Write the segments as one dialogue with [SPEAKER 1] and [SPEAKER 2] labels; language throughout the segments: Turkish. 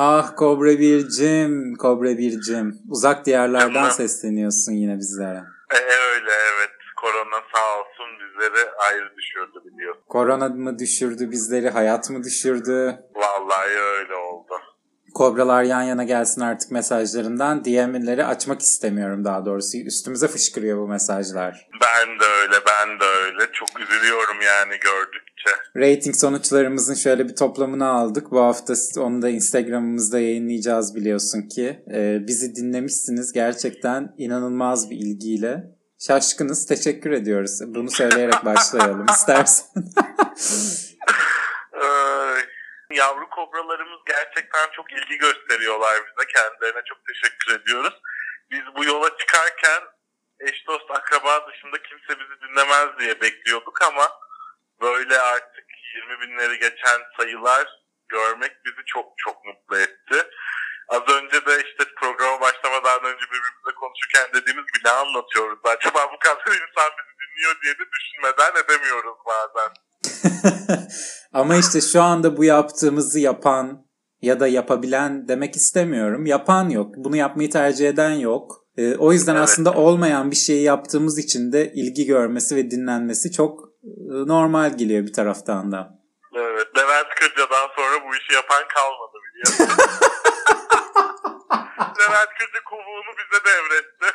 [SPEAKER 1] Ah Kobra 1'cim, Kobra 1'cim. Uzak diyarlardan sesleniyorsun yine bizlere.
[SPEAKER 2] E, öyle evet. Korona sağ olsun bizleri ayrı düşürdü biliyorsun.
[SPEAKER 1] Korona mı düşürdü bizleri, hayat mı düşürdü?
[SPEAKER 2] Vallahi öyle oldu.
[SPEAKER 1] Kobralar yan yana gelsin artık mesajlarından. DM'leri açmak istemiyorum daha doğrusu. Üstümüze fışkırıyor bu mesajlar.
[SPEAKER 2] Ben de öyle ben de öyle. Çok üzülüyorum yani gördükçe.
[SPEAKER 1] Rating sonuçlarımızın şöyle bir toplamını aldık. Bu hafta onu da Instagram'ımızda yayınlayacağız biliyorsun ki. Ee, bizi dinlemişsiniz gerçekten inanılmaz bir ilgiyle. Şaşkınız. Teşekkür ediyoruz. Bunu söyleyerek başlayalım istersen.
[SPEAKER 2] Ay, yavru kobralarımız gerçekten çok ilgi gösteriyorlar bize. Kendilerine çok teşekkür ediyoruz. Biz bu yola çıkarken eş dost akraba dışında kimse bizi dinlemez diye bekliyorduk ama böyle artık 20 binleri geçen sayılar görmek bizi çok çok mutlu etti. Az önce de işte programa başlamadan önce birbirimizle konuşurken dediğimiz bir ne anlatıyoruz? Acaba bu kadar insan bizi dinliyor diye de düşünmeden edemiyoruz bazen.
[SPEAKER 1] Ama işte şu anda bu yaptığımızı yapan ya da yapabilen demek istemiyorum. Yapan yok. Bunu yapmayı tercih eden yok. Ee, o yüzden
[SPEAKER 2] Evet.
[SPEAKER 1] aslında olmayan bir şeyi yaptığımız için de ilgi görmesi ve dinlenmesi çok normal geliyor bir taraftan da.
[SPEAKER 2] Evet, Levent Kırca'dan sonra bu işi yapan kalmadı biliyorsun. Levent Kırca kovuğunu bize devretti.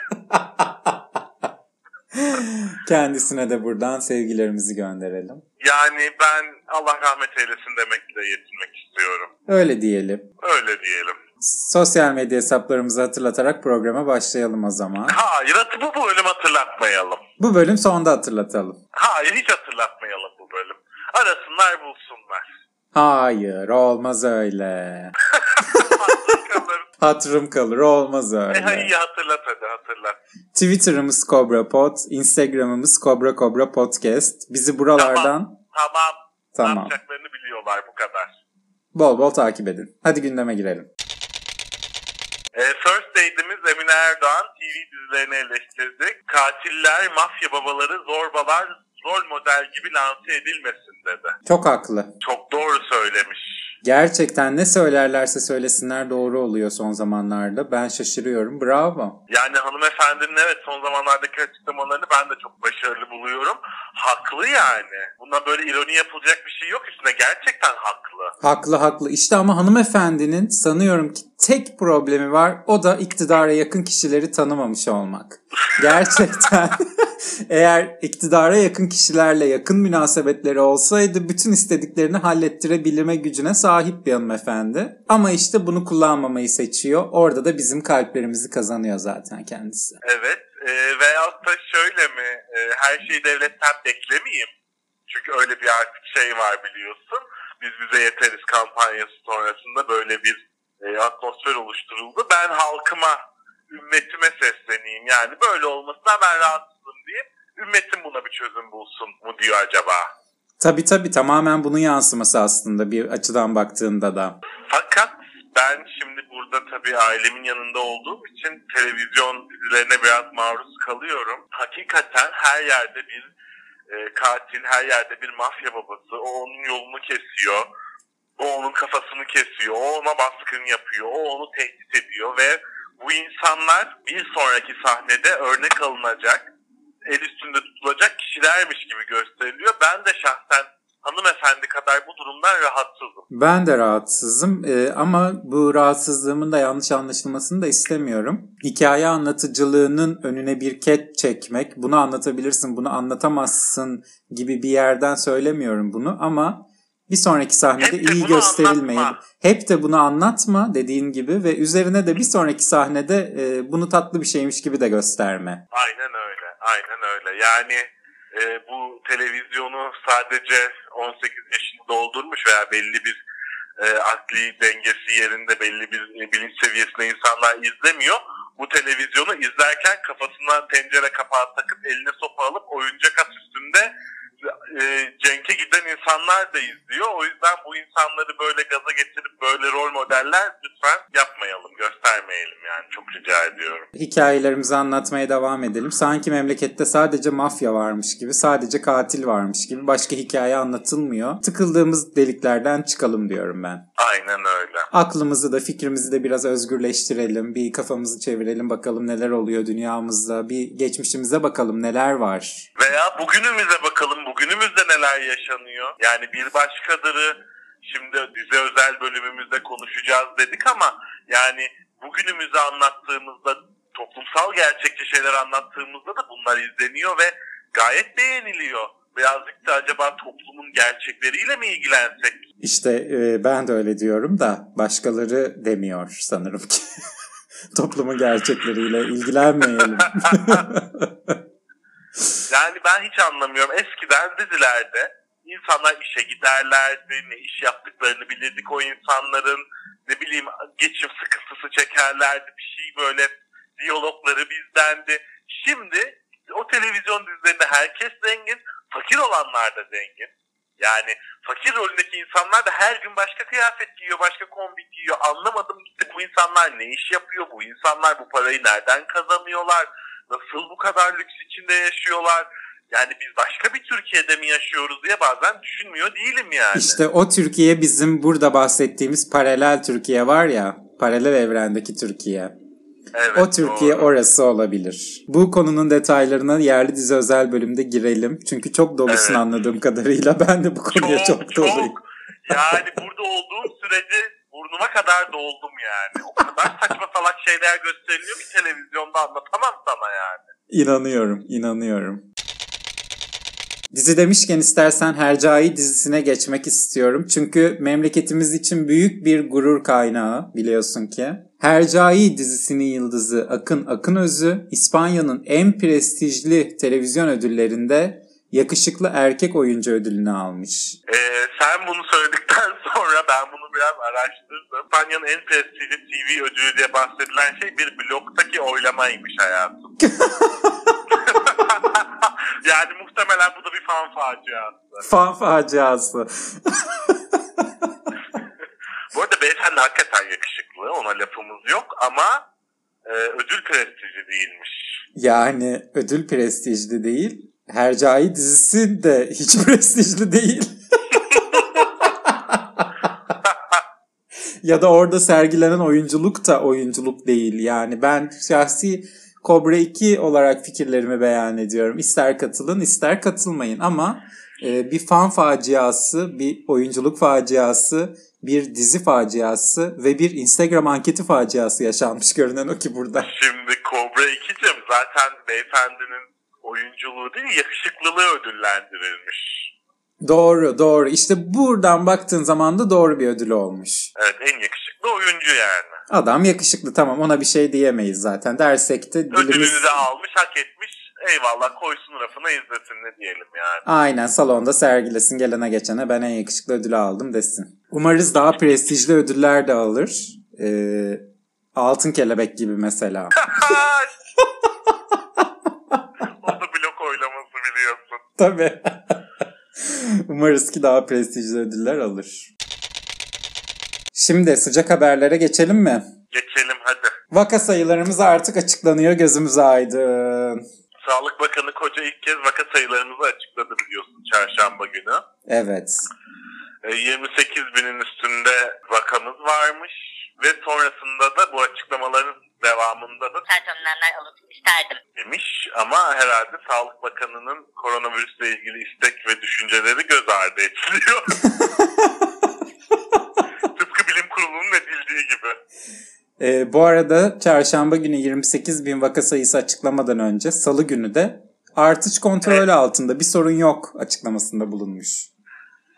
[SPEAKER 1] Kendisine de buradan sevgilerimizi gönderelim.
[SPEAKER 2] Yani ben Allah rahmet eylesin demekle yetinmek istiyorum.
[SPEAKER 1] Öyle diyelim.
[SPEAKER 2] Öyle diyelim.
[SPEAKER 1] Sosyal medya hesaplarımızı hatırlatarak programa başlayalım o zaman.
[SPEAKER 2] Hayır bu bölüm hatırlatmayalım.
[SPEAKER 1] Bu bölüm sonda hatırlatalım.
[SPEAKER 2] Hayır hiç hatırlatmayalım bu bölüm. Arasınlar bulsunlar.
[SPEAKER 1] Hayır olmaz öyle.
[SPEAKER 2] Kalır.
[SPEAKER 1] Hatırım kalır olmaz
[SPEAKER 2] e,
[SPEAKER 1] öyle.
[SPEAKER 2] iyi hatırlat hadi hatırlat.
[SPEAKER 1] Twitter'ımız Cobra Pod, Instagram'ımız Cobra Cobra Podcast. Bizi buralardan
[SPEAKER 2] Tamam. Ne
[SPEAKER 1] tamam.
[SPEAKER 2] yapacaklarını biliyorlar bu kadar.
[SPEAKER 1] Bol bol takip edin. Hadi gündeme girelim.
[SPEAKER 2] E, First Aid'imiz Emine Erdoğan TV dizilerini eleştirdi. Katiller, mafya babaları, zorbalar rol model gibi lanse edilmesin dedi.
[SPEAKER 1] Çok haklı.
[SPEAKER 2] Çok doğru söylemiş.
[SPEAKER 1] Gerçekten ne söylerlerse söylesinler doğru oluyor son zamanlarda. Ben şaşırıyorum. Bravo.
[SPEAKER 2] Yani hanımefendinin evet son zamanlardaki açıklamalarını ben de çok başarılı buluyorum. Haklı yani. Buna böyle ironi yapılacak bir şey yok üstüne. Gerçekten haklı.
[SPEAKER 1] Haklı haklı. İşte ama hanımefendinin sanıyorum ki tek problemi var. O da iktidara yakın kişileri tanımamış olmak. Gerçekten eğer iktidara yakın kişilerle yakın münasebetleri olsaydı bütün istediklerini hallettirebilme gücüne sahip bir hanımefendi. Ama işte bunu kullanmamayı seçiyor. Orada da bizim kalplerimizi kazanıyor zaten kendisi.
[SPEAKER 2] Evet. E, veyahut da şöyle mi? e, her şeyi devletten beklemeyeyim. Çünkü öyle bir artık şey var biliyorsun. Biz bize yeteriz kampanyası sonrasında böyle bir e, atmosfer oluşturuldu. Ben halkıma, ümmetime sesleneyim. Yani böyle olmasına ben rahatsızım diye ümmetim buna bir çözüm bulsun mu diyor acaba?
[SPEAKER 1] Tabii tabii tamamen bunun yansıması aslında bir açıdan baktığında da.
[SPEAKER 2] Fakat ben şimdi burada tabii ailemin yanında olduğum için televizyon dizilerine biraz maruz kalıyorum. Hakikaten her yerde bir e, katil, her yerde bir mafya babası. O onun yolunu kesiyor. O onun kafasını kesiyor. O ona baskın yapıyor. O onu tehdit ediyor ve bu insanlar bir sonraki sahnede örnek alınacak, el üstünde tutulacak kişilermiş gibi gösteriliyor. Ben de şahsen hanımefendi kadar bu durumdan rahatsızım.
[SPEAKER 1] Ben de rahatsızım Ee, ama bu rahatsızlığımın da yanlış anlaşılmasını da istemiyorum. Hikaye anlatıcılığının önüne bir ket çekmek, bunu anlatabilirsin, bunu anlatamazsın gibi bir yerden söylemiyorum bunu ama bir sonraki sahnede
[SPEAKER 2] Hep
[SPEAKER 1] iyi
[SPEAKER 2] bunu
[SPEAKER 1] gösterilmeyi,
[SPEAKER 2] anlatma.
[SPEAKER 1] hep de bunu anlatma dediğin gibi ve üzerine de bir sonraki sahnede e, bunu tatlı bir şeymiş gibi de gösterme.
[SPEAKER 2] Aynen öyle, aynen öyle. Yani e, bu televizyonu sadece 18 yaşını doldurmuş veya belli bir e, akli dengesi yerinde belli bir e, bilinç seviyesinde insanlar izlemiyor. bu televizyonu izlerken kafasına tencere kapağı takıp eline sopa alıp oyuncak at üstünde e, Cenk'e giden insanlar da izliyor. O yüzden bu insanları böyle gaza getirip böyle rol modeller lütfen yapmayalım, göstermeyelim yani. Çok rica ediyorum.
[SPEAKER 1] Hikayelerimizi anlatmaya devam edelim. Sanki memlekette sadece mafya varmış gibi, sadece katil varmış gibi başka hikaye anlatılmıyor. Tıkıldığımız deliklerden çıkalım diyorum ben.
[SPEAKER 2] Aynen öyle.
[SPEAKER 1] Aklımızı da fikrimizi de biraz özgürleştirelim. Bir kafamızı çevirelim bakalım neler oluyor dünyamızda. Bir geçmişimize bakalım neler var.
[SPEAKER 2] Veya bugünümüze bakalım bugünümüzde neler yaşanıyor. Yani bir başkadırı şimdi dizi özel bölümümüzde konuşacağız dedik ama yani bugünümüzü anlattığımızda toplumsal gerçekçi şeyler anlattığımızda da bunlar izleniyor ve gayet beğeniliyor. Birazcık da acaba toplumun gerçekleriyle mi ilgilensek?
[SPEAKER 1] İşte e, ben de öyle diyorum da başkaları demiyor sanırım ki. Toplumun gerçekleriyle ilgilenmeyelim.
[SPEAKER 2] Yani ben hiç anlamıyorum. Eskiden dizilerde insanlar işe giderlerdi, ne iş yaptıklarını bilirdik o insanların. Ne bileyim geçim sıkıntısı çekerlerdi, bir şey böyle diyalogları bizdendi. Şimdi o televizyon dizilerinde herkes zengin, fakir olanlar da zengin. Yani fakir rolündeki insanlar da her gün başka kıyafet giyiyor, başka kombi giyiyor. Anlamadım gitti bu insanlar ne iş yapıyor, bu insanlar bu parayı nereden kazanıyorlar, nasıl bu kadar lüks içinde yaşıyorlar. Yani biz başka bir Türkiye'de mi yaşıyoruz diye bazen düşünmüyor değilim yani.
[SPEAKER 1] İşte o Türkiye bizim burada bahsettiğimiz paralel Türkiye var ya, paralel evrendeki Türkiye.
[SPEAKER 2] Evet,
[SPEAKER 1] O Türkiye
[SPEAKER 2] doğru.
[SPEAKER 1] orası olabilir. Bu konunun detaylarına yerli dizi özel bölümde girelim. Çünkü çok dolusun
[SPEAKER 2] Evet.
[SPEAKER 1] anladığım kadarıyla. Ben de bu konuya çok, doluyum.
[SPEAKER 2] Yani burada olduğum sürece burnuma kadar doldum yani. O kadar saçma salak şeyler gösteriliyor ki televizyonda anlatamam sana yani.
[SPEAKER 1] İnanıyorum, inanıyorum. Dizi demişken istersen Hercai dizisine geçmek istiyorum. Çünkü memleketimiz için büyük bir gurur kaynağı biliyorsun ki. Hercai dizisinin yıldızı Akın Akınözü İspanya'nın en prestijli televizyon ödüllerinde yakışıklı erkek oyuncu ödülünü almış.
[SPEAKER 2] Ee, sen bunu söyledikten sonra ben bunu biraz araştırdım. İspanya'nın en prestijli TV ödülü diye bahsedilen şey bir bloktaki oylamaymış hayatım. yani muhtemelen bu da bir fan faciası.
[SPEAKER 1] Fan faciası.
[SPEAKER 2] Bu arada beyefendi hakikaten yakışıklı. Ona lafımız yok ama e, ödül prestijli değilmiş.
[SPEAKER 1] Yani ödül prestijli değil. Hercai dizisi de hiç prestijli değil. ya da orada sergilenen oyunculuk da oyunculuk değil. Yani ben şahsi Cobra 2 olarak fikirlerimi beyan ediyorum. İster katılın ister katılmayın ama e, bir fan faciası, bir oyunculuk faciası, bir dizi faciası ve bir Instagram anketi faciası yaşanmış görünen o ki burada.
[SPEAKER 2] Şimdi Cobra 2'cim zaten beyefendinin oyunculuğu değil yakışıklılığı ödüllendirilmiş.
[SPEAKER 1] Doğru doğru. İşte buradan baktığın zaman da doğru bir ödül olmuş.
[SPEAKER 2] Evet en yakışıklı oyuncu yani.
[SPEAKER 1] Adam yakışıklı tamam ona bir şey diyemeyiz zaten. Dersek de dilimiz...
[SPEAKER 2] Ödülünü de almış hak etmiş. Eyvallah koysun rafına izlesin ne diyelim yani.
[SPEAKER 1] Aynen salonda sergilesin gelene geçene ben en yakışıklı ödülü aldım desin. Umarız daha prestijli ödüller de alır. Ee, altın kelebek gibi mesela.
[SPEAKER 2] o da blok oylaması biliyorsun.
[SPEAKER 1] Tabii. Umarız ki daha prestijli ödüller alır. Şimdi sıcak haberlere geçelim mi?
[SPEAKER 2] Geçelim hadi.
[SPEAKER 1] Vaka sayılarımız artık açıklanıyor gözümüz aydın.
[SPEAKER 2] Sağlık Bakanı Koca ilk kez vaka sayılarımızı açıkladı biliyorsun çarşamba günü.
[SPEAKER 1] Evet.
[SPEAKER 2] E, 28 binin üstünde vakamız varmış ve sonrasında da bu açıklamaların devamında da demiş ama herhalde Sağlık Bakanı'nın koronavirüsle ilgili istek ve düşünceleri göz ardı ediliyor. Tıpkı bilim kurulunun edildiği gibi.
[SPEAKER 1] Ee, bu arada çarşamba günü 28 bin vaka sayısı açıklamadan önce salı günü de artış kontrol altında bir sorun yok açıklamasında bulunmuş.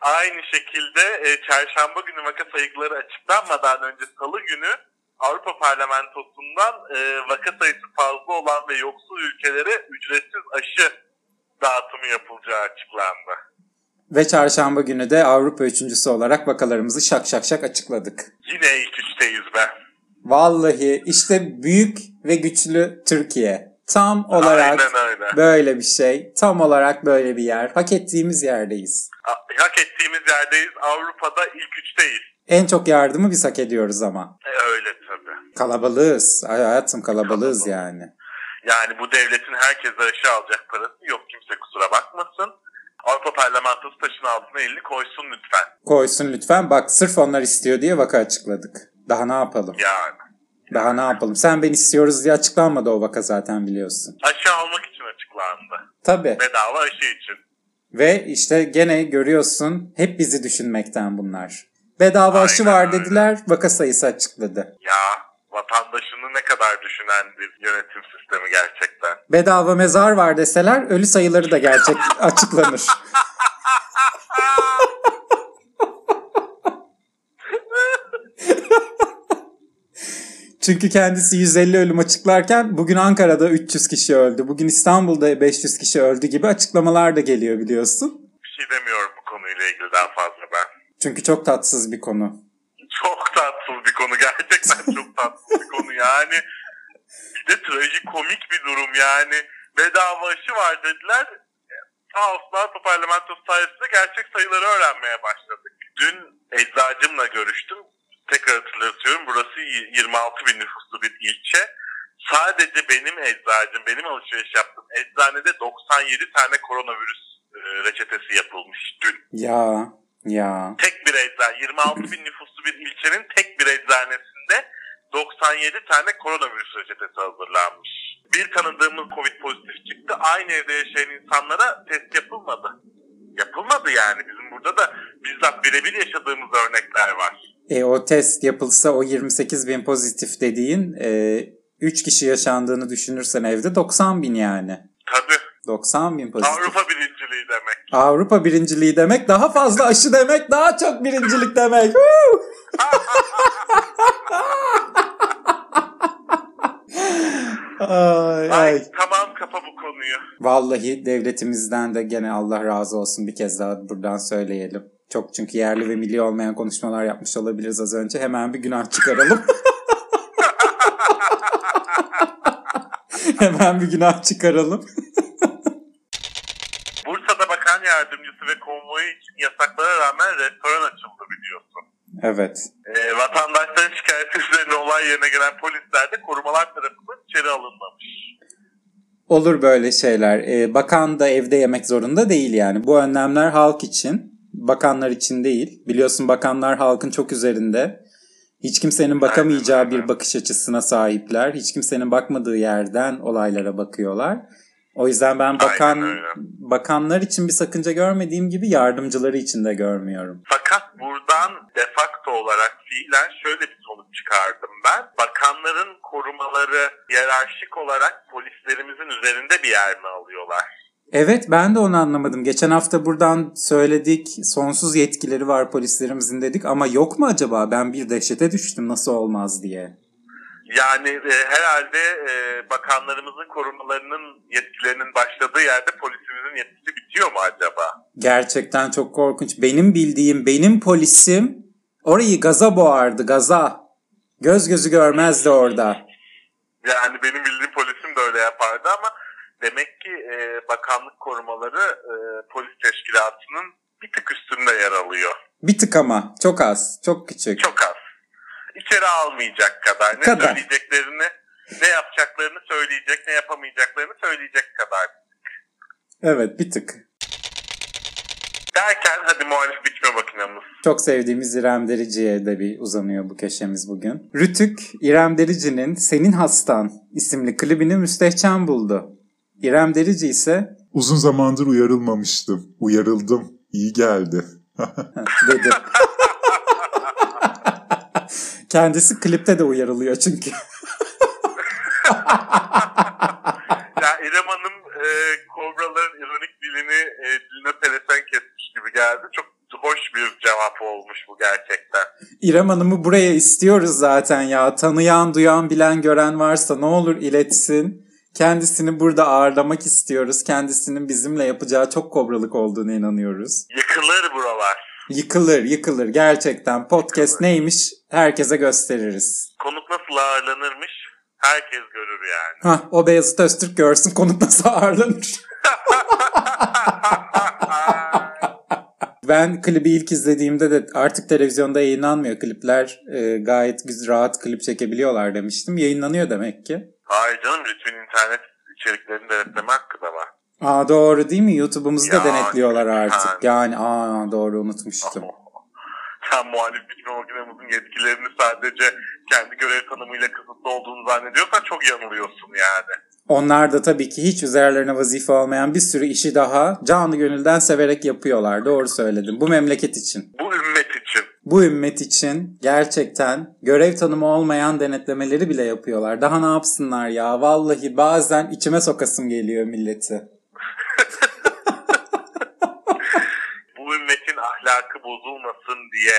[SPEAKER 2] Aynı şekilde e, çarşamba günü vaka sayıları açıklanmadan önce salı günü Avrupa Parlamentosu'ndan e, vaka sayısı fazla olan ve yoksul ülkelere ücretsiz aşı dağıtımı yapılacağı açıklandı.
[SPEAKER 1] Ve çarşamba günü de Avrupa üçüncüsü olarak vakalarımızı şak şak şak açıkladık.
[SPEAKER 2] Yine ilk üçteyiz be.
[SPEAKER 1] Vallahi işte büyük ve güçlü Türkiye. Tam olarak
[SPEAKER 2] Aynen öyle.
[SPEAKER 1] böyle bir şey. Tam olarak böyle bir yer. Hak ettiğimiz yerdeyiz.
[SPEAKER 2] Hak ettiğimiz yerdeyiz. Avrupa'da ilk üçteyiz.
[SPEAKER 1] En çok yardımı biz hak ediyoruz ama.
[SPEAKER 2] E, öyle tabii.
[SPEAKER 1] Kalabalığız. Ay hayatım kalabalığız
[SPEAKER 2] Kalabalık.
[SPEAKER 1] yani.
[SPEAKER 2] Yani bu devletin herkese aşı alacak parası yok. Kimse kusura bakmasın. Avrupa Parlamentosu taşın altına elini koysun lütfen.
[SPEAKER 1] Koysun lütfen. Bak sırf onlar istiyor diye vaka açıkladık. Daha ne yapalım?
[SPEAKER 2] Yani.
[SPEAKER 1] Daha ne yapalım? Sen ben istiyoruz diye açıklanmadı o vaka zaten biliyorsun.
[SPEAKER 2] Aşı almak için açıklandı.
[SPEAKER 1] Tabii.
[SPEAKER 2] Bedava aşı için.
[SPEAKER 1] Ve işte gene görüyorsun hep bizi düşünmekten bunlar. Bedava aşı
[SPEAKER 2] Aynen
[SPEAKER 1] var
[SPEAKER 2] öyle.
[SPEAKER 1] dediler, vaka sayısı açıkladı.
[SPEAKER 2] Ya vatandaşını ne kadar düşünen bir yönetim sistemi gerçekten.
[SPEAKER 1] Bedava mezar var deseler ölü sayıları da gerçek açıklanır. Çünkü kendisi 150 ölüm açıklarken bugün Ankara'da 300 kişi öldü, bugün İstanbul'da 500 kişi öldü gibi açıklamalar da geliyor biliyorsun.
[SPEAKER 2] Bir şey demiyorum bu konuyla ilgili daha fazla.
[SPEAKER 1] Çünkü çok tatsız bir konu.
[SPEAKER 2] Çok tatsız bir konu gerçekten çok tatsız bir konu yani. Bir de trajikomik bir durum yani. Bedava aşı var dediler. Sağ olsun Avrupa Parlamentosu sayesinde gerçek sayıları öğrenmeye başladık. Dün eczacımla görüştüm. Tekrar hatırlatıyorum burası y- 26 bin nüfuslu bir ilçe. Sadece benim eczacım, benim alışveriş yaptığım eczanede 97 tane koronavirüs e, reçetesi yapılmış dün.
[SPEAKER 1] Ya, ya.
[SPEAKER 2] Tek bir eczane, 26 bin nüfuslu bir ilçenin tek bir eczanesinde 97 tane koronavirüs reçetesi hazırlanmış. Bir tanıdığımız Covid pozitif çıktı. Aynı evde yaşayan insanlara test yapılmadı. Yapılmadı yani. Bizim burada da bizzat birebir yaşadığımız örnekler var.
[SPEAKER 1] E, o test yapılsa o 28 bin pozitif dediğin e, 3 kişi yaşandığını düşünürsen evde 90 bin yani.
[SPEAKER 2] Tabii.
[SPEAKER 1] 90 bin pozitif. Avrupa,
[SPEAKER 2] Avrupa birinciliği demek.
[SPEAKER 1] birinciliği demek daha fazla aşı demek daha çok birincilik demek. Ay,
[SPEAKER 2] Ay,
[SPEAKER 1] ay.
[SPEAKER 2] tamam kapa bu konuyu.
[SPEAKER 1] Vallahi devletimizden de gene Allah razı olsun bir kez daha buradan söyleyelim. Çok çünkü yerli ve milli olmayan konuşmalar yapmış olabiliriz az önce. Hemen bir günah çıkaralım. Hemen bir günah çıkaralım.
[SPEAKER 2] Yardımcısı ve konvoyu için yasaklara rağmen restoran açıldı biliyorsun.
[SPEAKER 1] Evet.
[SPEAKER 2] E, vatandaşların şikayeti üzerine olay yerine gelen polisler de korumalar tarafından içeri alınmamış.
[SPEAKER 1] Olur böyle şeyler. Ee, bakan da evde yemek zorunda değil yani. Bu önlemler halk için, bakanlar için değil. Biliyorsun bakanlar halkın çok üzerinde. Hiç kimsenin bakamayacağı bir bakış açısına sahipler. Hiç kimsenin bakmadığı yerden olaylara bakıyorlar. O yüzden ben bakan bakanlar için bir sakınca görmediğim gibi yardımcıları için de görmüyorum.
[SPEAKER 2] Fakat buradan defakto olarak fiilen şöyle bir sonuç çıkardım ben. Bakanların korumaları yerarşik olarak polislerimizin üzerinde bir yer mi alıyorlar?
[SPEAKER 1] Evet ben de onu anlamadım. Geçen hafta buradan söyledik sonsuz yetkileri var polislerimizin dedik ama yok mu acaba? Ben bir dehşete düştüm nasıl olmaz diye.
[SPEAKER 2] Yani e, herhalde e, bakanlarımızın korumalarının yetkilerinin başladığı yerde polisimizin yetkisi bitiyor mu acaba?
[SPEAKER 1] Gerçekten çok korkunç. Benim bildiğim benim polisim orayı gaza boğardı gaza. Göz gözü görmezdi orada.
[SPEAKER 2] Yani benim bildiğim polisim de öyle yapardı ama demek ki e, bakanlık korumaları e, polis teşkilatının bir tık üstünde yer alıyor.
[SPEAKER 1] Bir tık ama çok az çok küçük.
[SPEAKER 2] Çok az. İçeri almayacak kadar. Ne
[SPEAKER 1] Kadar.
[SPEAKER 2] söyleyeceklerini, ne yapacaklarını söyleyecek, ne yapamayacaklarını söyleyecek kadar.
[SPEAKER 1] Evet bir tık.
[SPEAKER 2] Derken hadi muhalif biçme makinamız.
[SPEAKER 1] Çok sevdiğimiz İrem Derici'ye de bir uzanıyor bu köşemiz bugün. Rütük, İrem Derici'nin Senin Hastan isimli klibini müstehcen buldu. İrem Derici ise
[SPEAKER 3] Uzun zamandır uyarılmamıştım. Uyarıldım. İyi geldi.
[SPEAKER 1] dedi. Kendisi klipte de uyarılıyor çünkü.
[SPEAKER 2] Ya İrem Hanım e, kobraların ironik dilini e, diline pelesen kesmiş gibi geldi. Çok hoş bir cevap olmuş bu gerçekten.
[SPEAKER 1] İrem Hanım'ı buraya istiyoruz zaten ya. Tanıyan, duyan, bilen, gören varsa ne olur iletsin. Kendisini burada ağırlamak istiyoruz. Kendisinin bizimle yapacağı çok kobralık olduğunu inanıyoruz.
[SPEAKER 2] Yıkılır buralar.
[SPEAKER 1] Yıkılır, yıkılır. Gerçekten podcast neymiş herkese gösteririz.
[SPEAKER 2] Konuk nasıl ağırlanırmış Herkes görür yani.
[SPEAKER 1] Hah, o Beyazıt Öztürk görsün konuk nasıl ağırlanır. Ben klibi ilk izlediğimde de artık televizyonda yayınlanmıyor klipler. e, gayet güzel, rahat klip çekebiliyorlar demiştim. Yayınlanıyor demek ki.
[SPEAKER 2] Hayır canım bütün internet içeriklerini denetleme hakkı da var.
[SPEAKER 1] Aa doğru değil mi? YouTube'umuzu da denetliyorlar artık.
[SPEAKER 2] ha.
[SPEAKER 1] Yani aa doğru unutmuştum.
[SPEAKER 2] Sen muhalif biçme makinemizin yetkilerini sadece kendi görev tanımıyla kısıtlı olduğunu zannediyorsan çok yanılıyorsun yani.
[SPEAKER 1] Onlar da tabii ki hiç üzerlerine vazife olmayan bir sürü işi daha canı gönülden severek yapıyorlar. Doğru söyledim. Bu memleket için.
[SPEAKER 2] Bu ümmet için.
[SPEAKER 1] Bu ümmet için gerçekten görev tanımı olmayan denetlemeleri bile yapıyorlar. Daha ne yapsınlar ya? Vallahi bazen içime sokasım geliyor milleti.
[SPEAKER 2] Bu ümmetin ahlakı bozulmasın diye,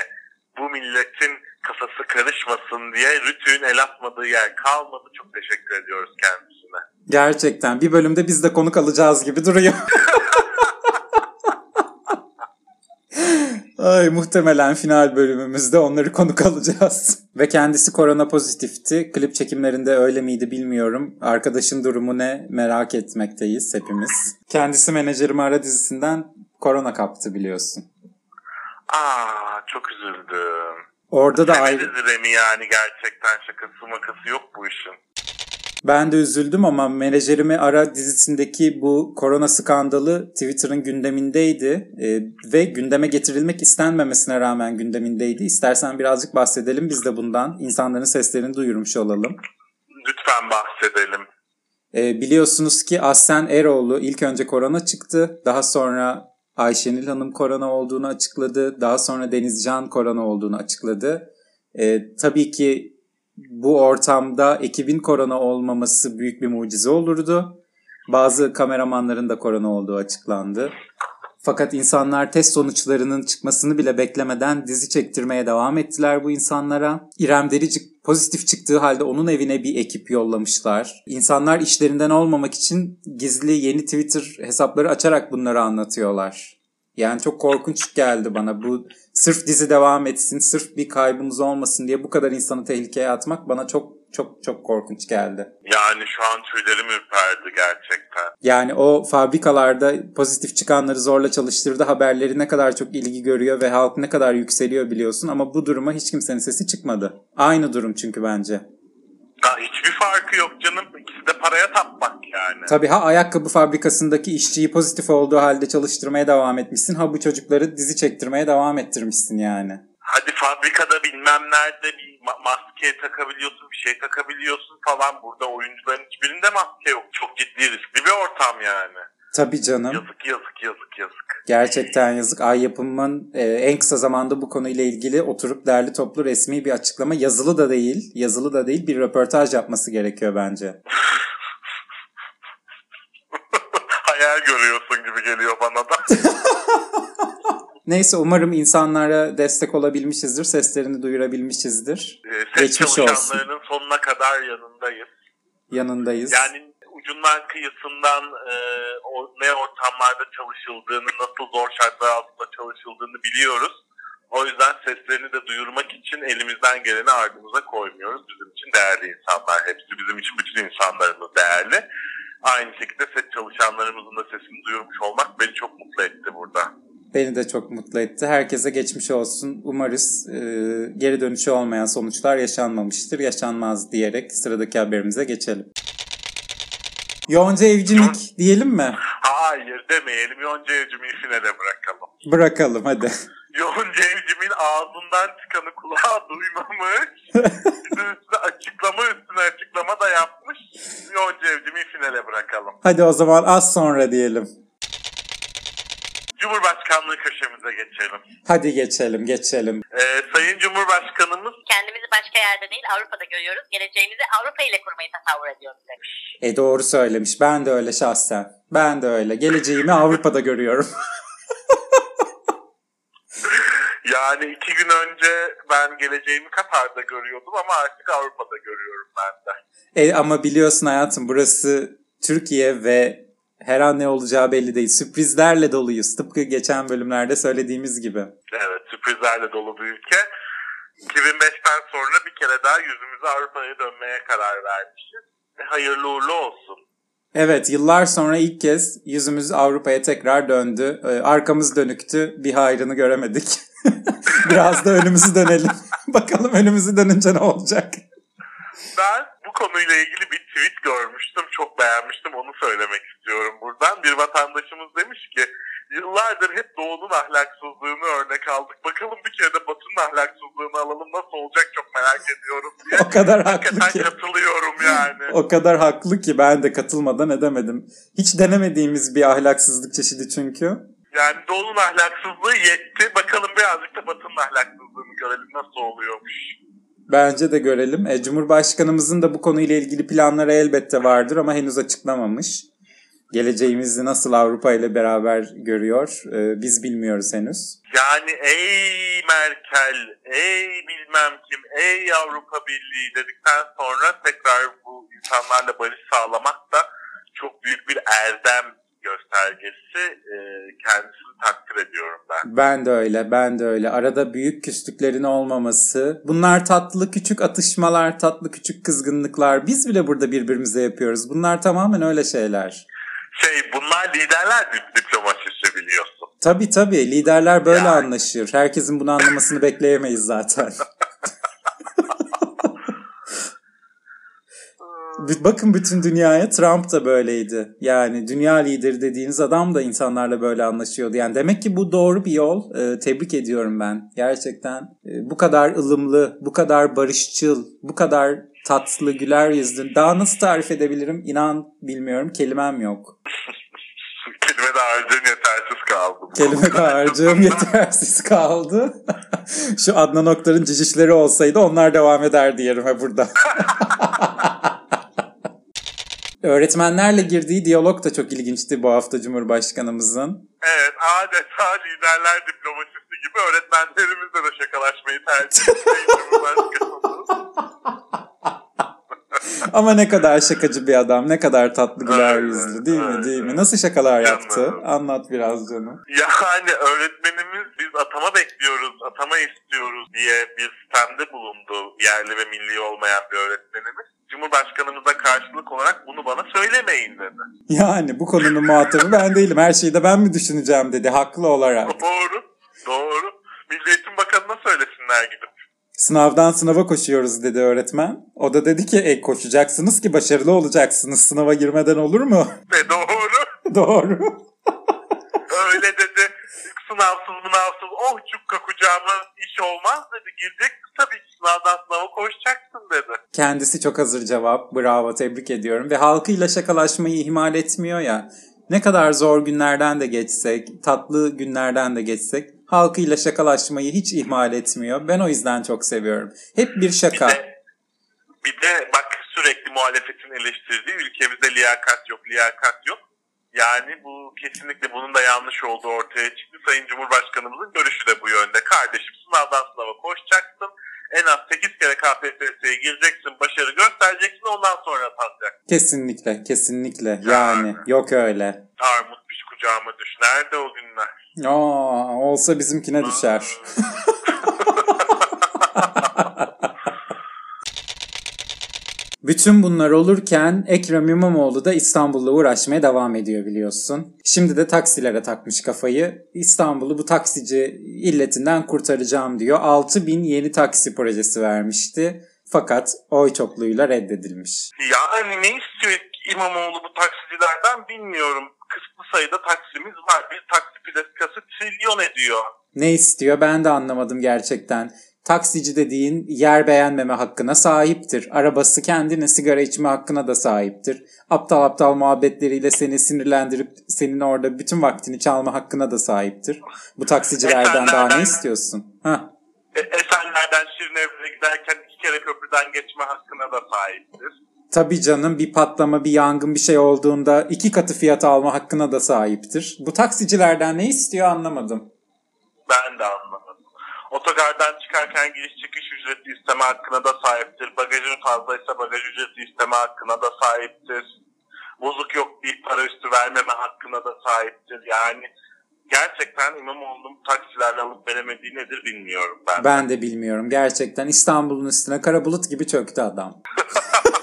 [SPEAKER 2] bu milletin kafası karışmasın diye Rütü'nün el atmadığı yer kalmadı. Çok teşekkür ediyoruz kendisine.
[SPEAKER 1] Gerçekten bir bölümde biz de konuk alacağız gibi duruyor. Ay muhtemelen final bölümümüzde onları konuk alacağız. Ve kendisi korona pozitifti. Klip çekimlerinde öyle miydi bilmiyorum. Arkadaşın durumu ne merak etmekteyiz hepimiz. Kendisi menajerim ara dizisinden korona kaptı biliyorsun.
[SPEAKER 2] Aa çok üzüldüm.
[SPEAKER 1] Orada da ayrı...
[SPEAKER 2] Yani gerçekten şakası makası yok bu işin.
[SPEAKER 1] Ben de üzüldüm ama menajerimi ara dizisindeki bu korona skandalı Twitter'ın gündemindeydi Ee, ve gündeme getirilmek istenmemesine rağmen gündemindeydi. İstersen birazcık bahsedelim biz de bundan. İnsanların seslerini duyurmuş olalım.
[SPEAKER 2] Lütfen bahsedelim.
[SPEAKER 1] Ee, biliyorsunuz ki Aslen Eroğlu ilk önce korona çıktı. Daha sonra Ayşenil Hanım korona olduğunu açıkladı. Daha sonra Denizcan korona olduğunu açıkladı. Ee, tabii ki bu ortamda ekibin korona olmaması büyük bir mucize olurdu. Bazı kameramanların da korona olduğu açıklandı. Fakat insanlar test sonuçlarının çıkmasını bile beklemeden dizi çektirmeye devam ettiler bu insanlara. İrem Derici pozitif çıktığı halde onun evine bir ekip yollamışlar. İnsanlar işlerinden olmamak için gizli yeni Twitter hesapları açarak bunları anlatıyorlar. Yani çok korkunç geldi bana. Bu sırf dizi devam etsin, sırf bir kaybımız olmasın diye bu kadar insanı tehlikeye atmak bana çok çok çok korkunç geldi.
[SPEAKER 2] Yani şu an tüylerim ürperdi gerçekten.
[SPEAKER 1] Yani o fabrikalarda pozitif çıkanları zorla çalıştırdı haberleri ne kadar çok ilgi görüyor ve halk ne kadar yükseliyor biliyorsun ama bu duruma hiç kimsenin sesi çıkmadı. Aynı durum çünkü bence.
[SPEAKER 2] Ya hiçbir farkı yok canım. İkisi de paraya tapmak yani.
[SPEAKER 1] Tabii ha ayakkabı fabrikasındaki işçiyi pozitif olduğu halde çalıştırmaya devam etmişsin. Ha bu çocukları dizi çektirmeye devam ettirmişsin yani.
[SPEAKER 2] Hadi fabrikada bilmem nerede bir ma- maske takabiliyorsun, bir şey takabiliyorsun falan. Burada oyuncuların hiçbirinde maske yok. Çok ciddi riskli bir ortam yani.
[SPEAKER 1] Tabii canım.
[SPEAKER 2] Yazık yazık yazık yazık.
[SPEAKER 1] Gerçekten yazık. Ay yapımın e, en kısa zamanda bu konuyla ilgili oturup derli toplu resmi bir açıklama yazılı da değil, yazılı da değil bir röportaj yapması gerekiyor bence.
[SPEAKER 2] Hayal görüyorsun gibi geliyor bana da.
[SPEAKER 1] Neyse umarım insanlara destek olabilmişizdir, seslerini duyurabilmişizdir.
[SPEAKER 2] Ee, Set
[SPEAKER 1] Geçmiş olsun.
[SPEAKER 2] sonuna kadar yanındayız.
[SPEAKER 1] Yanındayız.
[SPEAKER 2] Yani ucundan kıyısından e, o, ne ortamlarda çalışıldığını, nasıl zor şartlar altında çalışıldığını biliyoruz. O yüzden seslerini de duyurmak için elimizden geleni ardımıza koymuyoruz. Bizim için değerli insanlar. Hepsi bizim için bütün insanlarımız değerli. Aynı şekilde set çalışanlarımızın da sesini duyurmuş olmak beni çok mutlu etti burada.
[SPEAKER 1] Beni de çok mutlu etti. Herkese geçmiş olsun. Umarız e, geri dönüşü olmayan sonuçlar yaşanmamıştır. Yaşanmaz diyerek sıradaki haberimize geçelim. Yonca Evcinik diyelim mi?
[SPEAKER 2] Hayır demeyelim. Yonca Evcim'i finale bırakalım.
[SPEAKER 1] Bırakalım hadi.
[SPEAKER 2] Yonca Evcim'in ağzından çıkanı kulağa duymamış. Üstüne açıklama üstüne açıklama da yapmış. Yonca Evcim'i finale bırakalım.
[SPEAKER 1] Hadi o zaman az sonra diyelim.
[SPEAKER 2] Cumhurbaşkanlığı köşemize geçelim.
[SPEAKER 1] Hadi geçelim geçelim.
[SPEAKER 2] Ee, Sayın Cumhurbaşkanımız
[SPEAKER 4] Kendimizi başka yerde değil Avrupa'da görüyoruz. Geleceğimizi Avrupa ile kurmayı tasavvur ediyoruz demiş.
[SPEAKER 1] E doğru söylemiş. Ben de öyle şahsen. Ben de öyle. Geleceğimi Avrupa'da görüyorum.
[SPEAKER 2] yani iki gün önce ben geleceğimi Katar'da görüyordum ama artık Avrupa'da görüyorum ben de.
[SPEAKER 1] E ama biliyorsun hayatım burası Türkiye ve her an ne olacağı belli değil. Sürprizlerle doluyuz. Tıpkı geçen bölümlerde söylediğimiz gibi.
[SPEAKER 2] Evet sürprizlerle dolu bir ülke. 2005'ten sonra bir kere daha yüzümüzü Avrupa'ya dönmeye karar vermişiz. E, hayırlı uğurlu olsun.
[SPEAKER 1] Evet yıllar sonra ilk kez yüzümüz Avrupa'ya tekrar döndü. Ee, arkamız dönüktü. Bir hayrını göremedik. Biraz da önümüzü dönelim. Bakalım önümüzü dönünce ne olacak?
[SPEAKER 2] Ben bu konuyla ilgili bir tweet görmüştüm. Çok beğenmiştim. Onu söylemek istiyorum buradan. Bir vatandaşımız demiş ki yıllardır hep Doğu'nun ahlaksızlığını örnek aldık. Bakalım bir kere de Batı'nın ahlaksızlığını alalım. Nasıl olacak çok merak ediyorum diye.
[SPEAKER 1] O kadar haklı
[SPEAKER 2] Hakikaten
[SPEAKER 1] ki.
[SPEAKER 2] katılıyorum yani.
[SPEAKER 1] O kadar haklı ki ben de katılmadan edemedim. Hiç denemediğimiz bir ahlaksızlık çeşidi çünkü.
[SPEAKER 2] Yani Doğu'nun ahlaksızlığı yetti. Bakalım birazcık da Batı'nın ahlaksızlığını görelim nasıl oluyormuş.
[SPEAKER 1] Bence de görelim. E, Cumhurbaşkanımızın da bu konuyla ilgili planları elbette vardır ama henüz açıklamamış. Geleceğimizi nasıl Avrupa ile beraber görüyor e, biz bilmiyoruz henüz.
[SPEAKER 2] Yani ey Merkel, ey bilmem kim, ey Avrupa Birliği dedikten sonra tekrar bu insanlarla barış sağlamak da çok büyük bir erdem göstergesi. Ee, kendisini takdir ediyorum ben.
[SPEAKER 1] Ben de öyle, ben de öyle. Arada büyük küslüklerin olmaması. Bunlar tatlı küçük atışmalar, tatlı küçük kızgınlıklar. Biz bile burada birbirimize yapıyoruz. Bunlar tamamen öyle şeyler.
[SPEAKER 2] Şey bunlar liderler dip- diplomasisi biliyorsun.
[SPEAKER 1] Tabii tabii liderler böyle
[SPEAKER 2] Yani.
[SPEAKER 1] anlaşır. Herkesin bunu anlamasını bekleyemeyiz zaten. Bakın bütün dünyaya Trump da böyleydi. Yani dünya lideri dediğiniz adam da insanlarla böyle anlaşıyordu. Yani demek ki bu doğru bir yol. Ee, tebrik ediyorum ben. Gerçekten e, bu kadar ılımlı, bu kadar barışçıl, bu kadar tatlı, güler yüzlü. Daha nasıl tarif edebilirim? İnan bilmiyorum. Kelimem yok.
[SPEAKER 2] Kelime de harcın yetersiz kaldı.
[SPEAKER 1] Kelime de harcığım yetersiz kaldı. Şu Adnan Oktar'ın cicişleri olsaydı onlar devam ederdi yerime burada. Öğretmenlerle girdiği diyalog da çok ilginçti bu hafta Cumhurbaşkanımızın.
[SPEAKER 2] Evet adeta liderler diplomasisi gibi öğretmenlerimizle de şakalaşmayı tercih etmeyi Cumhurbaşkanımız.
[SPEAKER 1] Ama ne kadar şakacı bir adam, ne kadar tatlı güler yüzlü değil mi değil mi? Nasıl şakalar yaptı? Anlat biraz canım.
[SPEAKER 2] Yani öğretmenimiz biz atama bekliyoruz, atama istiyoruz diye bir sistemde bulundu yerli ve milli olmayan bir öğretmenimiz. Cumhurbaşkanımıza karşılık olarak bunu bana söylemeyin dedi.
[SPEAKER 1] Yani bu konunun muhatabı ben değilim. Her şeyi de ben mi düşüneceğim dedi haklı olarak.
[SPEAKER 2] Doğru, doğru. Milli Eğitim Bakanı'na söylesinler gidip.
[SPEAKER 1] Sınavdan sınava koşuyoruz dedi öğretmen. O da dedi ki e, koşacaksınız ki başarılı olacaksınız. Sınava girmeden olur mu?
[SPEAKER 2] Ve doğru,
[SPEAKER 1] Doğru.
[SPEAKER 2] öyle dedi. Sınavsız mınavsız oh cukka kucağıma iş olmaz dedi. Gireceksin tabii ki sınavdan sınava koşacaksın dedi.
[SPEAKER 1] Kendisi çok hazır cevap. Bravo tebrik ediyorum. Ve halkıyla şakalaşmayı ihmal etmiyor ya. Ne kadar zor günlerden de geçsek, tatlı günlerden de geçsek halkıyla şakalaşmayı hiç ihmal etmiyor. Ben o yüzden çok seviyorum. Hep bir şaka.
[SPEAKER 2] Bir de, bir de bak sürekli muhalefetin eleştirdiği ülkemizde liyakat yok, liyakat yok. Yani bu kesinlikle bunun da yanlış olduğu ortaya çıktı. Sayın Cumhurbaşkanımızın görüşü de bu yönde. Kardeşim sınavdan sınava koşacaksın. En az 8 kere KPSS'ye gireceksin, başarı göstereceksin ondan sonra atanacaksın.
[SPEAKER 1] Kesinlikle, kesinlikle. Yani yok öyle.
[SPEAKER 2] Armut piş kucağıma düş. Nerede o günler?
[SPEAKER 1] Aa, olsa bizimkine düşer. Bütün bunlar olurken Ekrem İmamoğlu da İstanbul'la uğraşmaya devam ediyor biliyorsun. Şimdi de taksilere takmış kafayı. İstanbul'u bu taksici illetinden kurtaracağım diyor. 6000 yeni taksi projesi vermişti. Fakat oy çokluğuyla reddedilmiş.
[SPEAKER 2] Yani ne istiyor İmamoğlu bu taksicilerden bilmiyorum. Sayıda taksimiz var. Bir taksi plakası trilyon ediyor.
[SPEAKER 1] Ne istiyor ben de anlamadım gerçekten. Taksici dediğin yer beğenmeme hakkına sahiptir. Arabası kendine sigara içme hakkına da sahiptir. Aptal aptal muhabbetleriyle seni sinirlendirip senin orada bütün vaktini çalma hakkına da sahiptir. Bu taksicilerden daha ne istiyorsun? Hah.
[SPEAKER 2] E, Esenler'den Şirinevre'ye giderken iki kere köprüden geçme hakkına da sahiptir.
[SPEAKER 1] Tabii canım bir patlama, bir yangın, bir şey olduğunda iki katı fiyat alma hakkına da sahiptir. Bu taksicilerden ne istiyor anlamadım.
[SPEAKER 2] Ben de anlamadım. Otogardan çıkarken giriş çıkış ücreti isteme hakkına da sahiptir. Bagajın fazlaysa bagaj ücreti isteme hakkına da sahiptir. Bozuk yok deyip para üstü vermeme hakkına da sahiptir. Yani gerçekten İmamoğlu'nun taksilerle alıp veremediği nedir bilmiyorum ben.
[SPEAKER 1] Ben de bilmiyorum. Gerçekten İstanbul'un üstüne kara bulut gibi çöktü adam.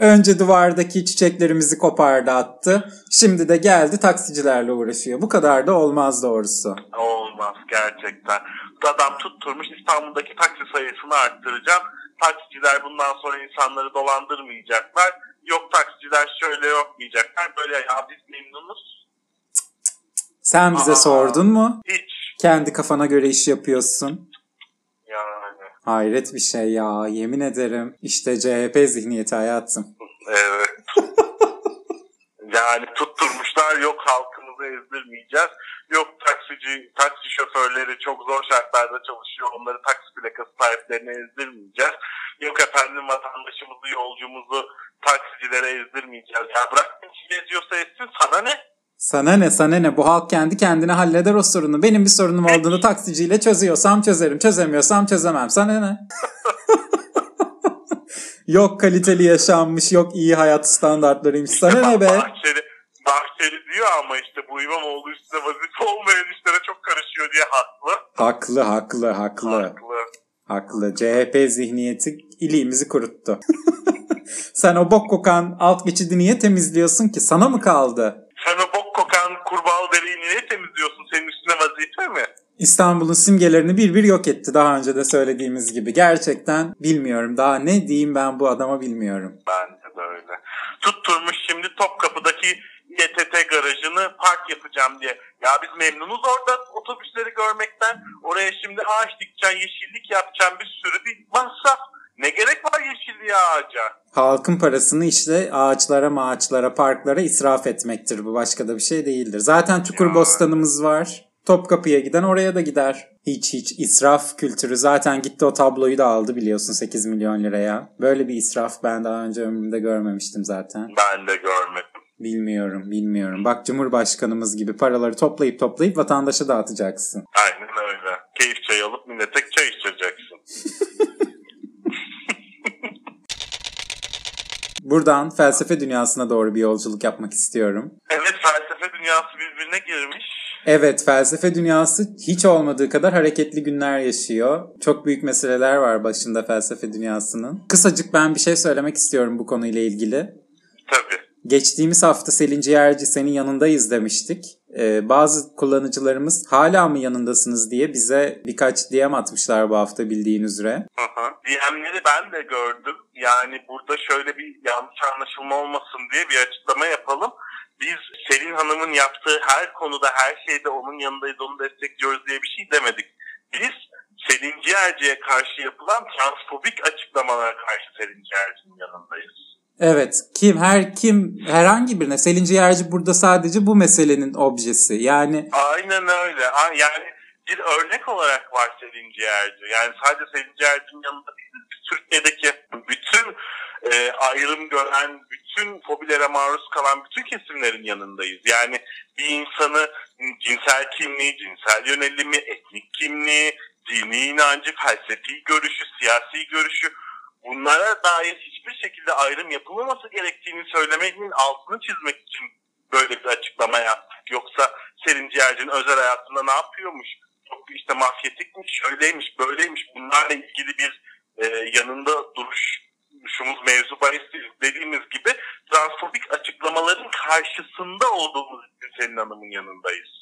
[SPEAKER 1] Önce duvardaki çiçeklerimizi kopardı attı. Şimdi de geldi taksicilerle uğraşıyor. Bu kadar da olmaz doğrusu.
[SPEAKER 2] Olmaz gerçekten. Adam tutturmuş İstanbul'daki taksi sayısını arttıracağım. Taksiciler bundan sonra insanları dolandırmayacaklar. Yok taksiciler şöyle yapmayacaklar. Böyle ya biz memnunuz.
[SPEAKER 1] Sen bize
[SPEAKER 2] Aa.
[SPEAKER 1] sordun mu?
[SPEAKER 2] Hiç
[SPEAKER 1] Kendi kafana göre iş yapıyorsun. Hayret bir şey ya. Yemin ederim. İşte CHP zihniyeti hayatım.
[SPEAKER 2] Evet. yani tutturmuşlar yok halkımızı ezdirmeyeceğiz. Yok taksici, taksi şoförleri çok zor şartlarda çalışıyor. Onları taksi plakası sahiplerine ezdirmeyeceğiz. Yok efendim vatandaşımızı, yolcumuzu taksicilere ezdirmeyeceğiz. Ya bırak kim eziyorsa etsin sana ne?
[SPEAKER 1] Sana ne sana ne bu halk kendi kendine halleder o sorunu. Benim bir sorunum olduğunu taksiciyle çözüyorsam çözerim çözemiyorsam çözemem. Sana ne? yok kaliteli yaşanmış yok iyi hayat standartlarıymış. Sana ne be?
[SPEAKER 2] Bahçeli, Bahçeli diyor ama işte bu İmamoğlu üstüne vazife olmayan işlere çok karışıyor diye haklı.
[SPEAKER 1] Haklı haklı haklı.
[SPEAKER 2] Haklı.
[SPEAKER 1] Haklı. CHP zihniyeti iliğimizi kuruttu. Sen o bok kokan alt geçidi niye temizliyorsun ki? Sana mı kaldı?
[SPEAKER 2] Sen o bok kurbağalı dereyi niye temizliyorsun? Senin üstüne vazife mi?
[SPEAKER 1] İstanbul'un simgelerini bir bir yok etti daha önce de söylediğimiz gibi. Gerçekten bilmiyorum. Daha ne diyeyim ben bu adama bilmiyorum.
[SPEAKER 2] Bence de öyle. Tutturmuş şimdi Topkapı'daki YTT garajını park yapacağım diye. Ya biz memnunuz orada otobüsleri görmekten. Oraya şimdi ağaç dikeceksin, yeşillik yapacaksın bir sürü bir masraf. Ne gerek var yeşilliğe ağaca?
[SPEAKER 1] Halkın parasını işte ağaçlara maaçlara parklara israf etmektir bu. Başka da bir şey değildir. Zaten Çukurbostanımız var. Topkapı'ya giden oraya da gider. Hiç hiç israf kültürü zaten gitti o tabloyu da aldı biliyorsun 8 milyon liraya. Böyle bir israf ben daha önce ömrümde görmemiştim zaten.
[SPEAKER 2] Ben de görmedim.
[SPEAKER 1] Bilmiyorum bilmiyorum. Bak Cumhurbaşkanımız gibi paraları toplayıp toplayıp vatandaşa dağıtacaksın.
[SPEAKER 2] Aynen öyle. Keyif çayı alıp millete çay içeceksin.
[SPEAKER 1] Buradan felsefe dünyasına doğru bir yolculuk yapmak istiyorum.
[SPEAKER 2] Evet felsefe dünyası birbirine girmiş.
[SPEAKER 1] Evet felsefe dünyası hiç olmadığı kadar hareketli günler yaşıyor. Çok büyük meseleler var başında felsefe dünyasının. Kısacık ben bir şey söylemek istiyorum bu konuyla ilgili.
[SPEAKER 2] Tabii.
[SPEAKER 1] Geçtiğimiz hafta Selin Ciğerci senin yanındayız demiştik. Ee, bazı kullanıcılarımız hala mı yanındasınız diye bize birkaç DM atmışlar bu hafta bildiğin üzere.
[SPEAKER 2] DM'leri ben de gördüm. Yani burada şöyle bir yanlış anlaşılma olmasın diye bir açıklama yapalım. Biz Selin Hanım'ın yaptığı her konuda her şeyde onun yanındayız onu destekliyoruz diye bir şey demedik. Biz Selin Ciğerci'ye karşı yapılan transfobik açıklamalara karşı Selin Ciğerci'nin yanındayız.
[SPEAKER 1] Evet kim her kim herhangi birine Selin Ciğerci burada sadece bu meselenin objesi. Yani
[SPEAKER 2] Aynen öyle. Yani bir örnek olarak var Selin Ciğerci. Yani sadece Selin Ciğerci'nin yanında değiliz. Biz Türkiye'deki bütün e, ayrım gören, bütün fobilere maruz kalan bütün kesimlerin yanındayız. Yani bir insanı cinsel kimliği, cinsel yönelimi, etnik kimliği, dini inancı, felsefi görüşü, siyasi görüşü bunlara dair hiçbir şekilde ayrım yapılmaması gerektiğini söylemenin altını çizmek için böyle bir açıklama yaptık. Yoksa Selin Ciğerci'nin özel hayatında ne yapıyormuş? Çok işte mafyatikmiş, şöyleymiş, böyleymiş. Bunlarla ilgili bir e, yanında duruşumuz mevzu bahis. Dediğimiz gibi transfobik açıklamaların karşısında olduğumuz için Selin Hanım'ın yanındayız.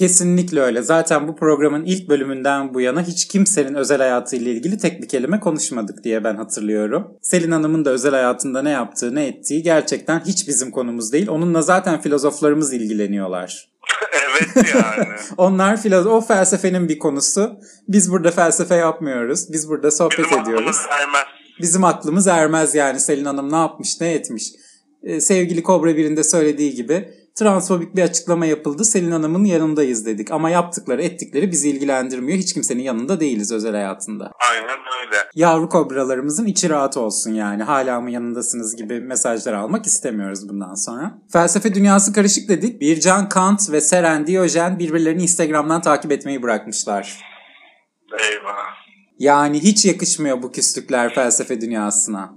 [SPEAKER 1] Kesinlikle öyle. Zaten bu programın ilk bölümünden bu yana hiç kimsenin özel hayatıyla ilgili tek bir kelime konuşmadık diye ben hatırlıyorum. Selin Hanım'ın da özel hayatında ne yaptığı, ne ettiği gerçekten hiç bizim konumuz değil. Onunla zaten filozoflarımız ilgileniyorlar.
[SPEAKER 2] evet yani.
[SPEAKER 1] Onlar filozof, o felsefenin bir konusu. Biz burada felsefe yapmıyoruz. Biz burada sohbet
[SPEAKER 2] Bizim
[SPEAKER 1] ediyoruz.
[SPEAKER 2] aklımız ermez.
[SPEAKER 1] Bizim aklımız ermez yani Selin Hanım ne yapmış, ne etmiş. Ee, sevgili Kobra birinde söylediği gibi transfobik bir açıklama yapıldı. Selin Hanım'ın yanındayız dedik. Ama yaptıkları, ettikleri bizi ilgilendirmiyor. Hiç kimsenin yanında değiliz özel hayatında.
[SPEAKER 2] Aynen öyle.
[SPEAKER 1] Yavru kobralarımızın içi rahat olsun yani. Hala mı yanındasınız gibi mesajlar almak istemiyoruz bundan sonra. Felsefe dünyası karışık dedik. Bircan Kant ve Seren Diyojen birbirlerini Instagram'dan takip etmeyi bırakmışlar.
[SPEAKER 2] Eyvah.
[SPEAKER 1] Yani hiç yakışmıyor bu küslükler felsefe dünyasına.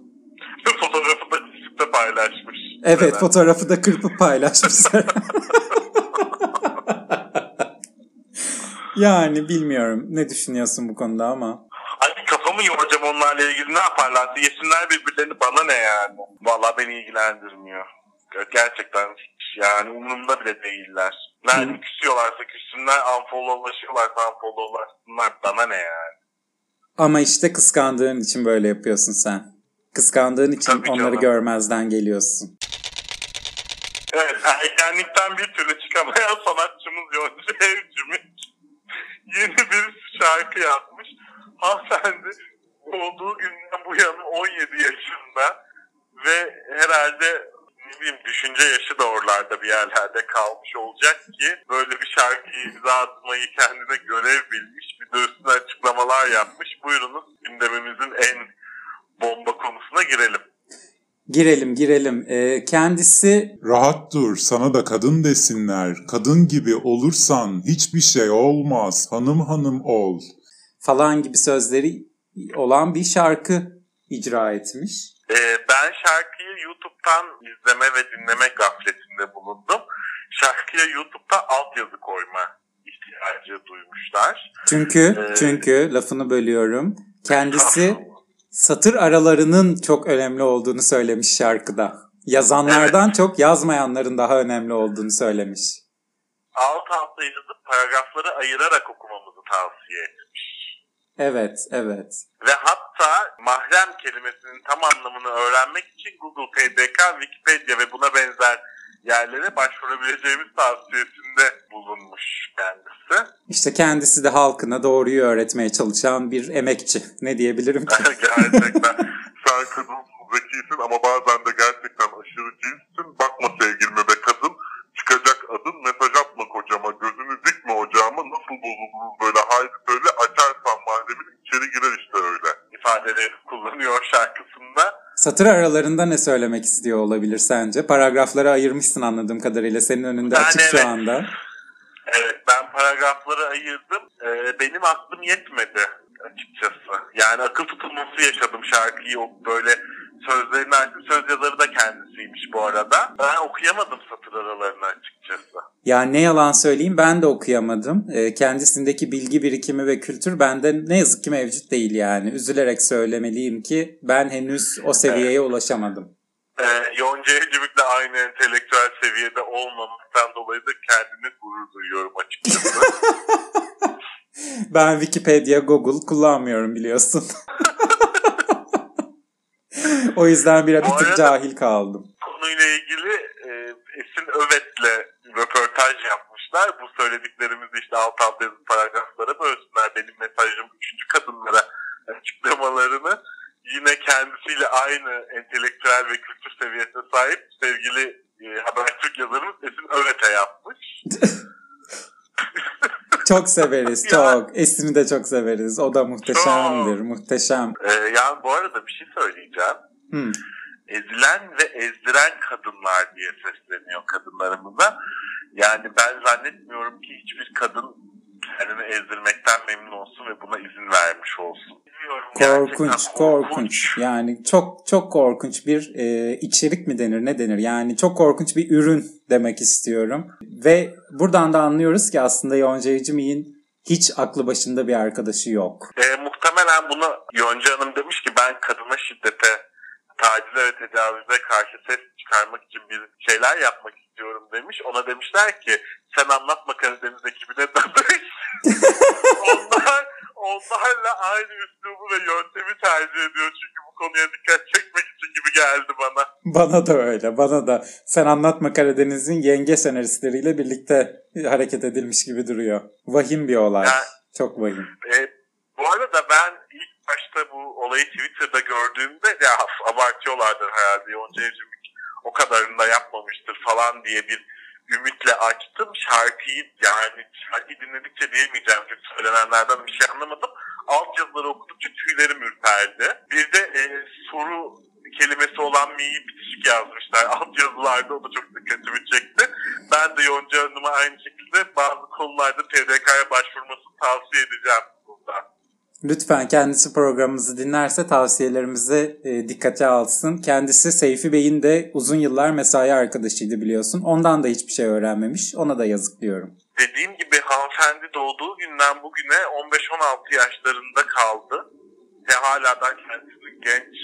[SPEAKER 2] Fotoğrafı da paylaşmış.
[SPEAKER 1] Evet
[SPEAKER 2] Beraber.
[SPEAKER 1] fotoğrafı da kırpıp paylaşmışlar. yani bilmiyorum ne düşünüyorsun bu konuda ama.
[SPEAKER 2] Ay kafamı yoracağım onlarla ilgili ne yaparlar? Yesinler birbirlerini bana ne yani? Valla beni ilgilendirmiyor. Gerçekten yani umurumda bile değiller. Nerede küsüyorlarsa küssünler, unfollowlaşıyorlarsa unfollowlaşsınlar bana ne yani?
[SPEAKER 1] Ama işte kıskandığın için böyle yapıyorsun sen. Kıskandığın için
[SPEAKER 2] Tabii
[SPEAKER 1] onları
[SPEAKER 2] canım.
[SPEAKER 1] görmezden geliyorsun.
[SPEAKER 2] Evet, ergenlikten bir türlü çıkamayan sanatçımız Yonca Evcimik yeni bir şarkı yapmış. Hanımefendi olduğu günden bu yana 17 yaşında ve herhalde ne bileyim düşünce yaşı da oralarda bir yerlerde kalmış olacak ki böyle bir şarkıyı imza atmayı kendine görev bilmiş bir de üstüne açıklamalar yapmış. Buyurunuz gündemimizin en bomba konusuna girelim.
[SPEAKER 1] Girelim girelim. Ee, kendisi
[SPEAKER 3] Rahat dur sana da kadın desinler. Kadın gibi olursan hiçbir şey olmaz. Hanım hanım ol.
[SPEAKER 1] falan gibi sözleri olan bir şarkı icra etmiş.
[SPEAKER 2] Ee, ben şarkıyı YouTube'dan izleme ve dinleme gafletinde bulundum. Şarkıya YouTube'da altyazı koyma ihtiyacı duymuşlar.
[SPEAKER 1] Çünkü
[SPEAKER 2] Ee,
[SPEAKER 1] çünkü lafını bölüyorum. Kendisi satır aralarının çok önemli olduğunu söylemiş şarkıda. Yazanlardan çok yazmayanların daha önemli olduğunu söylemiş.
[SPEAKER 2] alt alta yazıp paragrafları ayırarak okumamızı tavsiye etmiş.
[SPEAKER 1] Evet, evet.
[SPEAKER 2] Ve hatta mahrem kelimesinin tam anlamını öğrenmek için Google PDK, Wikipedia ve buna benzer yerlere başvurabileceğimiz tavsiyesinde bulunmuş kendisi.
[SPEAKER 1] İşte kendisi de halkına doğruyu öğretmeye çalışan bir emekçi. Ne diyebilirim ki?
[SPEAKER 2] gerçekten. Sen kadınsın, zekisin ama bazen de gerçekten aşırı cinssin. Bakma sevgilime be kadın. Çıkacak adın mesaj atma kocama. Gözünü dikme ocağıma. Nasıl bozuluruz böyle haydi söyle. Açarsan mahremin içeri girer işte öyle. İfadeleri kullanıyor şarkısında.
[SPEAKER 1] Satır aralarında ne söylemek istiyor olabilir sence? Paragrafları ayırmışsın anladığım kadarıyla. Senin önünde
[SPEAKER 2] Yani
[SPEAKER 1] açık
[SPEAKER 2] evet.
[SPEAKER 1] şu anda.
[SPEAKER 2] Evet ben paragrafları ayırdım. Ee, benim aklım yetmedi açıkçası. Yani akıl tutulması yaşadım şarkıyı böyle sözlerini açtım. Söz yazarı da kendisiymiş bu arada. Ben okuyamadım satır aralarını açıkçası.
[SPEAKER 1] Yani ne yalan söyleyeyim ben de okuyamadım. Ee, kendisindeki bilgi birikimi ve kültür bende ne yazık ki mevcut değil yani. Üzülerek söylemeliyim ki ben henüz o seviyeye ulaşamadım.
[SPEAKER 2] Ee, Yonca Evcimik'le aynı entelektüel seviyede olmamaktan dolayı da kendimi gurur duyuyorum açıkçası.
[SPEAKER 1] Ben Wikipedia, Google kullanmıyorum biliyorsun. o yüzden bir, bir tık cahil kaldım.
[SPEAKER 2] konuyla ilgili e, Esin Övet'le röportaj yapmışlar. Bu söylediklerimizi işte alt alta yazıp paragraflara bölsünler. Benim mesajım üçüncü kadınlara açıklamalarını yine kendisiyle aynı entelektüel ve kültür seviyesine sahip sevgili e, Habertürk yazarımız Esin Övet'e yapmış.
[SPEAKER 1] Çok severiz, çok. Esin'i de çok severiz. O da muhteşemdir, muhteşem.
[SPEAKER 2] E, yani bu arada bir şey söyleyeceğim.
[SPEAKER 1] Hmm.
[SPEAKER 2] ezilen ve ezdiren kadınlar diye sesleniyor kadınlarımıza. Yani ben zannetmiyorum ki hiçbir kadın kendini ezdirmekten memnun olsun ve buna izin vermiş olsun.
[SPEAKER 1] Korkunç,
[SPEAKER 2] gerçekten
[SPEAKER 1] korkunç. Yani çok çok korkunç bir e, içerik mi denir, ne denir? Yani çok korkunç bir ürün demek istiyorum. Ve buradan da anlıyoruz ki aslında Yonca Evcimik'in hiç aklı başında bir arkadaşı yok.
[SPEAKER 2] E, muhtemelen bunu Yonca Hanım demiş ki ben kadına şiddete, tacize ve tecavüze karşı ses çıkarmak için bir şeyler yapmak istiyorum demiş. Ona demişler ki sen anlatma Karadeniz ekibine danış. Onlar onlarla aynı üslubu ve yöntemi tercih ediyor. Çünkü bu konuya dikkat çekmek için gibi geldi bana.
[SPEAKER 1] Bana da öyle, bana da. Sen anlatma Karadeniz'in yenge senaristleriyle birlikte hareket edilmiş gibi duruyor. Vahim bir olay.
[SPEAKER 2] Yani-
[SPEAKER 1] Çok vahim.
[SPEAKER 2] E, bu arada ben ilk başta bu olayı Twitter'da gördüğümde ya abartıyorlardır herhalde Yonca Evcimik o kadarını da yapmamıştır falan diye bir ümitle açtım şarkıyı yani şarkıyı dinledikçe diyemeyeceğim çünkü söylenenlerden bir şey anlamadım. Alt yazıları okudukça tüylerim ürperdi. Bir de e, soru kelimesi olan mi'yi bitişik yazmışlar alt yazılarda o da çok dikkatimi çekti. Ben de Yonca Hanım'a aynı şekilde bazı konularda TDK'ya başvurmasını tavsiye edeceğim.
[SPEAKER 1] Lütfen kendisi programımızı dinlerse tavsiyelerimizi e, dikkate alsın. Kendisi Seyfi Bey'in de uzun yıllar mesai arkadaşıydı biliyorsun. Ondan da hiçbir şey öğrenmemiş. Ona da yazık diyorum.
[SPEAKER 2] dediğim gibi hanımefendi doğduğu günden bugüne 15-16 yaşlarında kaldı. Ve hala da kendisini genç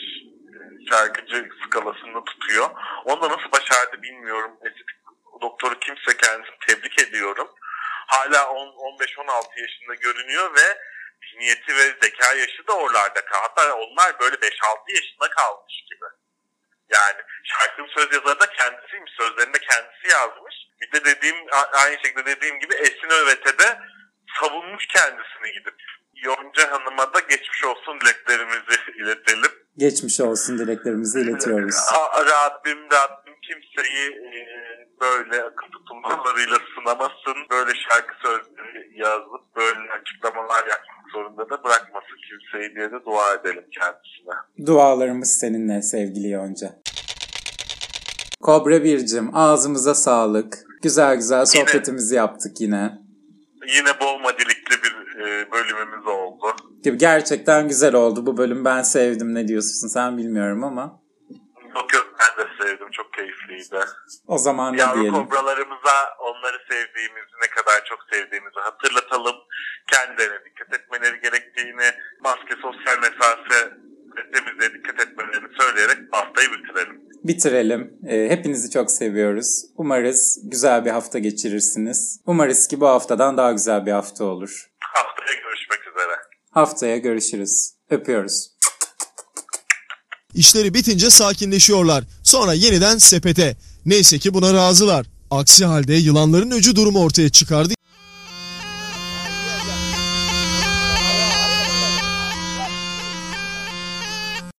[SPEAKER 2] e, şarkıcı skalasında tutuyor. Onu da nasıl başardı bilmiyorum. Estetik doktoru kimse kendisini tebrik ediyorum. Hala 10 15-16 yaşında görünüyor ve zihniyeti ve zeka yaşı da oralarda kaldı. Hatta onlar böyle 5-6 yaşında kalmış gibi. Yani şarkının söz yazarı da kendisiymiş. Sözlerini de kendisi yazmış. Bir de dediğim aynı şekilde dediğim gibi Esin Övet'e de savunmuş kendisini gidip. Yonca Hanım'a da geçmiş olsun dileklerimizi iletelim.
[SPEAKER 1] Geçmiş olsun dileklerimizi iletiyoruz.
[SPEAKER 2] Rabbim Rabbim kimseyi e, böyle akıl tutulmalarıyla sınamasın. Böyle şarkı sözleri yazıp böyle açıklamalar yapmak zorunda da kimseyi diye de dua edelim kendisine.
[SPEAKER 1] Dualarımız seninle sevgili Yonca. Kobra Bircim ağzımıza sağlık. Güzel güzel sohbetimizi yaptık yine.
[SPEAKER 2] Yine bol madilikli bir e, bölümümüz oldu.
[SPEAKER 1] Gibi Gerçekten güzel oldu bu bölüm. Ben sevdim ne diyorsun sen bilmiyorum ama.
[SPEAKER 2] Yok yok ben de sevdim. Çok keyifliydi.
[SPEAKER 1] O zaman ne
[SPEAKER 2] Yavru
[SPEAKER 1] diyelim.
[SPEAKER 2] kobralarımıza onları sevdiğimizi, ne kadar çok sevdiğimizi hatırlatalım. Kendilerine dikkat etmeleri gerektiğini, maske, sosyal mesafe ve temizliğe dikkat etmelerini söyleyerek haftayı bitirelim.
[SPEAKER 1] Bitirelim. Ee, hepinizi çok seviyoruz. Umarız güzel bir hafta geçirirsiniz. Umarız ki bu haftadan daha güzel bir hafta olur.
[SPEAKER 2] Haftaya görüşmek üzere.
[SPEAKER 1] Haftaya görüşürüz. Öpüyoruz.
[SPEAKER 5] İşleri bitince sakinleşiyorlar. Sonra yeniden sepete. Neyse ki buna razılar. Aksi halde yılanların öcü durumu ortaya çıkardı.